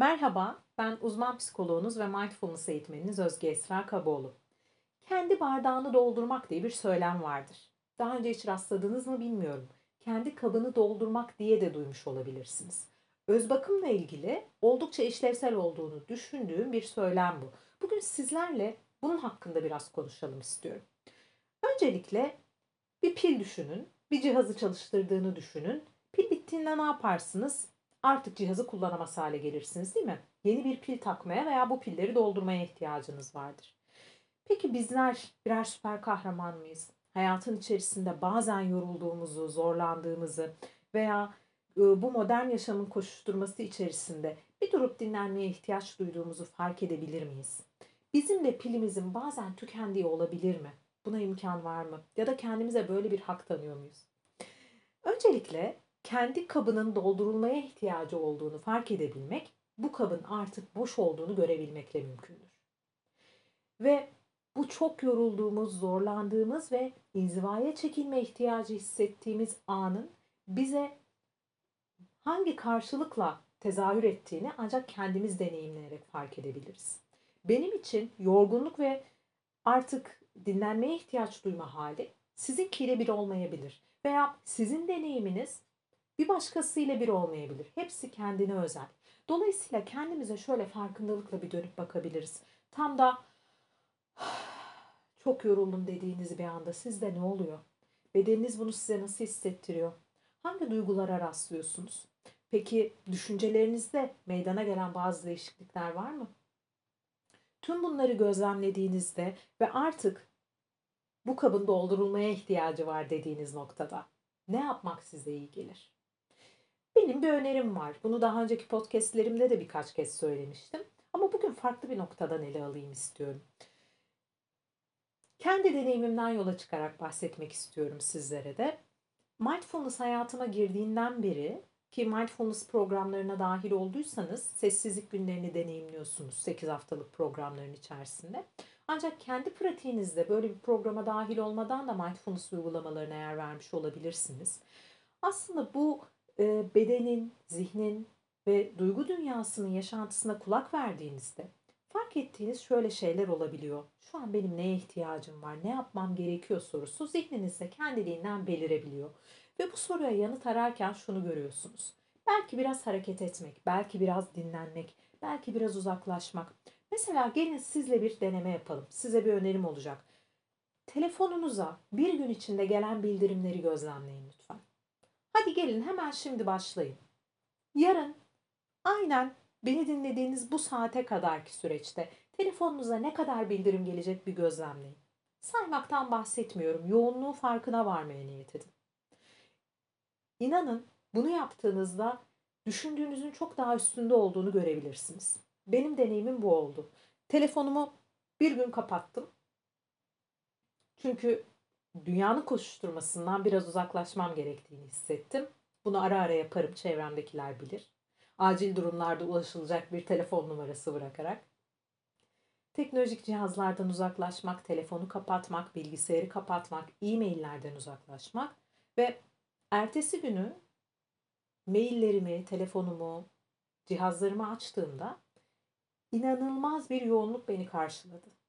Merhaba, ben uzman psikoloğunuz ve mindfulness eğitmeniniz Özge Esra Kaboğlu. Kendi bardağını doldurmak diye bir söylem vardır. Daha önce hiç rastladınız mı bilmiyorum. Kendi kabını doldurmak diye de duymuş olabilirsiniz. Öz bakımla ilgili oldukça işlevsel olduğunu düşündüğüm bir söylem bu. Bugün sizlerle bunun hakkında biraz konuşalım istiyorum. Öncelikle bir pil düşünün, bir cihazı çalıştırdığını düşünün. Pil bittiğinde ne yaparsınız? Artık cihazı kullanamaz hale gelirsiniz değil mi? Yeni bir pil takmaya veya bu pilleri doldurmaya ihtiyacınız vardır. Peki bizler birer süper kahraman mıyız? Hayatın içerisinde bazen yorulduğumuzu, zorlandığımızı veya bu modern yaşamın koşuşturması içerisinde bir durup dinlenmeye ihtiyaç duyduğumuzu fark edebilir miyiz? Bizim de pilimizin bazen tükendiği olabilir mi? Buna imkan var mı? Ya da kendimize böyle bir hak tanıyor muyuz? Öncelikle kendi kabının doldurulmaya ihtiyacı olduğunu fark edebilmek, bu kabın artık boş olduğunu görebilmekle mümkündür. Ve bu çok yorulduğumuz, zorlandığımız ve inzivaya çekilme ihtiyacı hissettiğimiz anın bize hangi karşılıkla tezahür ettiğini ancak kendimiz deneyimleyerek fark edebiliriz. Benim için yorgunluk ve artık dinlenmeye ihtiyaç duyma hali sizinkiyle bir olmayabilir. Veya sizin deneyiminiz bir başkasıyla bir olmayabilir. Hepsi kendine özel. Dolayısıyla kendimize şöyle farkındalıkla bir dönüp bakabiliriz. Tam da çok yoruldum dediğiniz bir anda sizde ne oluyor? Bedeniniz bunu size nasıl hissettiriyor? Hangi duygulara rastlıyorsunuz? Peki düşüncelerinizde meydana gelen bazı değişiklikler var mı? Tüm bunları gözlemlediğinizde ve artık bu kabın doldurulmaya ihtiyacı var dediğiniz noktada ne yapmak size iyi gelir? Benim bir önerim var. Bunu daha önceki podcastlerimde de birkaç kez söylemiştim. Ama bugün farklı bir noktadan ele alayım istiyorum. Kendi deneyimimden yola çıkarak bahsetmek istiyorum sizlere de. Mindfulness hayatıma girdiğinden beri ki mindfulness programlarına dahil olduysanız sessizlik günlerini deneyimliyorsunuz 8 haftalık programların içerisinde. Ancak kendi pratiğinizde böyle bir programa dahil olmadan da mindfulness uygulamalarına yer vermiş olabilirsiniz. Aslında bu bedenin, zihnin ve duygu dünyasının yaşantısına kulak verdiğinizde fark ettiğiniz şöyle şeyler olabiliyor. Şu an benim neye ihtiyacım var, ne yapmam gerekiyor sorusu zihninizde kendiliğinden belirebiliyor. Ve bu soruya yanıt ararken şunu görüyorsunuz. Belki biraz hareket etmek, belki biraz dinlenmek, belki biraz uzaklaşmak. Mesela gelin sizle bir deneme yapalım. Size bir önerim olacak. Telefonunuza bir gün içinde gelen bildirimleri gözlemleyin lütfen. Hadi gelin hemen şimdi başlayın. Yarın aynen beni dinlediğiniz bu saate kadarki süreçte telefonunuza ne kadar bildirim gelecek bir gözlemleyin. Saymaktan bahsetmiyorum. Yoğunluğu farkına varmaya niyet edin. İnanın bunu yaptığınızda düşündüğünüzün çok daha üstünde olduğunu görebilirsiniz. Benim deneyimim bu oldu. Telefonumu bir gün kapattım. Çünkü dünyanın koşuşturmasından biraz uzaklaşmam gerektiğini hissettim. Bunu ara ara yaparım, çevremdekiler bilir. Acil durumlarda ulaşılacak bir telefon numarası bırakarak. Teknolojik cihazlardan uzaklaşmak, telefonu kapatmak, bilgisayarı kapatmak, e-maillerden uzaklaşmak ve ertesi günü maillerimi, telefonumu, cihazlarımı açtığımda inanılmaz bir yoğunluk beni karşıladı.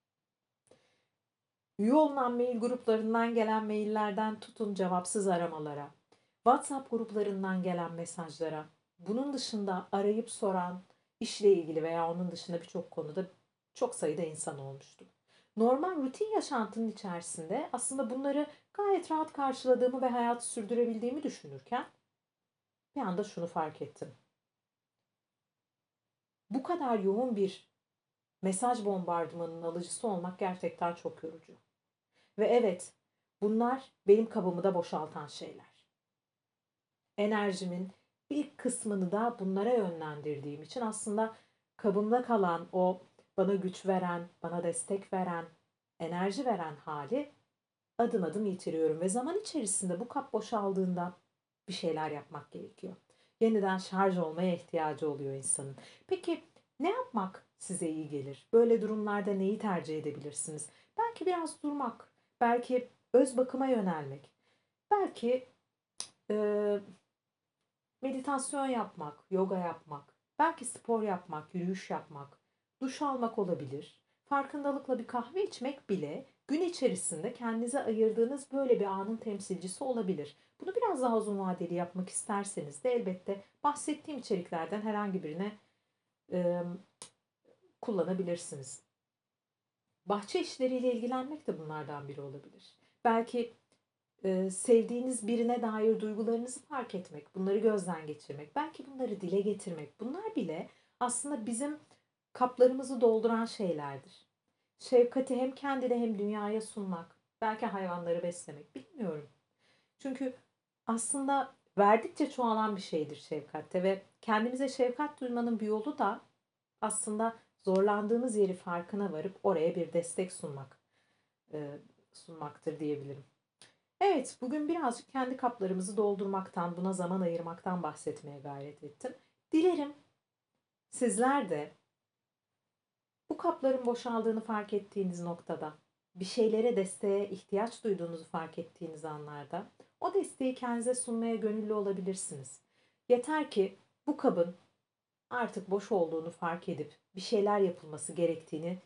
Üye olunan mail gruplarından gelen maillerden tutun cevapsız aramalara, WhatsApp gruplarından gelen mesajlara, bunun dışında arayıp soran, işle ilgili veya onun dışında birçok konuda çok sayıda insan olmuştu. Normal rutin yaşantının içerisinde aslında bunları gayet rahat karşıladığımı ve hayatı sürdürebildiğimi düşünürken bir anda şunu fark ettim. Bu kadar yoğun bir mesaj bombardımanının alıcısı olmak gerçekten çok yorucu. Ve evet, bunlar benim kabımı da boşaltan şeyler. Enerjimin bir kısmını da bunlara yönlendirdiğim için aslında kabımda kalan o bana güç veren, bana destek veren, enerji veren hali adım adım yitiriyorum ve zaman içerisinde bu kap boşaldığında bir şeyler yapmak gerekiyor. Yeniden şarj olmaya ihtiyacı oluyor insanın. Peki ne yapmak size iyi gelir? Böyle durumlarda neyi tercih edebilirsiniz? Belki biraz durmak, belki öz bakıma yönelmek, belki e, meditasyon yapmak, yoga yapmak, Belki spor yapmak, yürüyüş yapmak, duş almak olabilir. Farkındalıkla bir kahve içmek bile gün içerisinde kendinize ayırdığınız böyle bir anın temsilcisi olabilir. Bunu biraz daha uzun vadeli yapmak isterseniz de elbette bahsettiğim içeriklerden herhangi birine e, kullanabilirsiniz. Bahçe işleriyle ilgilenmek de bunlardan biri olabilir. Belki e, sevdiğiniz birine dair duygularınızı fark etmek, bunları gözden geçirmek, belki bunları dile getirmek. Bunlar bile aslında bizim kaplarımızı dolduran şeylerdir. Şefkati hem kendine hem dünyaya sunmak, belki hayvanları beslemek, bilmiyorum. Çünkü aslında verdikçe çoğalan bir şeydir şefkatte ve kendimize şefkat duymanın bir yolu da aslında zorlandığımız yeri farkına varıp oraya bir destek sunmak e, sunmaktır diyebilirim. Evet, bugün birazcık kendi kaplarımızı doldurmaktan, buna zaman ayırmaktan bahsetmeye gayret ettim. Dilerim sizler de bu kapların boşaldığını fark ettiğiniz noktada, bir şeylere desteğe ihtiyaç duyduğunuzu fark ettiğiniz anlarda o desteği kendinize sunmaya gönüllü olabilirsiniz. Yeter ki bu kabın artık boş olduğunu fark edip bir şeyler yapılması gerektiğini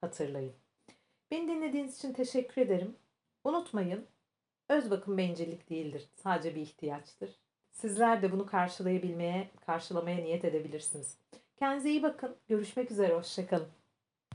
hatırlayın. Beni dinlediğiniz için teşekkür ederim. Unutmayın, öz bakım bencillik değildir. Sadece bir ihtiyaçtır. Sizler de bunu karşılayabilmeye, karşılamaya niyet edebilirsiniz. Kendinize iyi bakın. Görüşmek üzere. Hoşçakalın.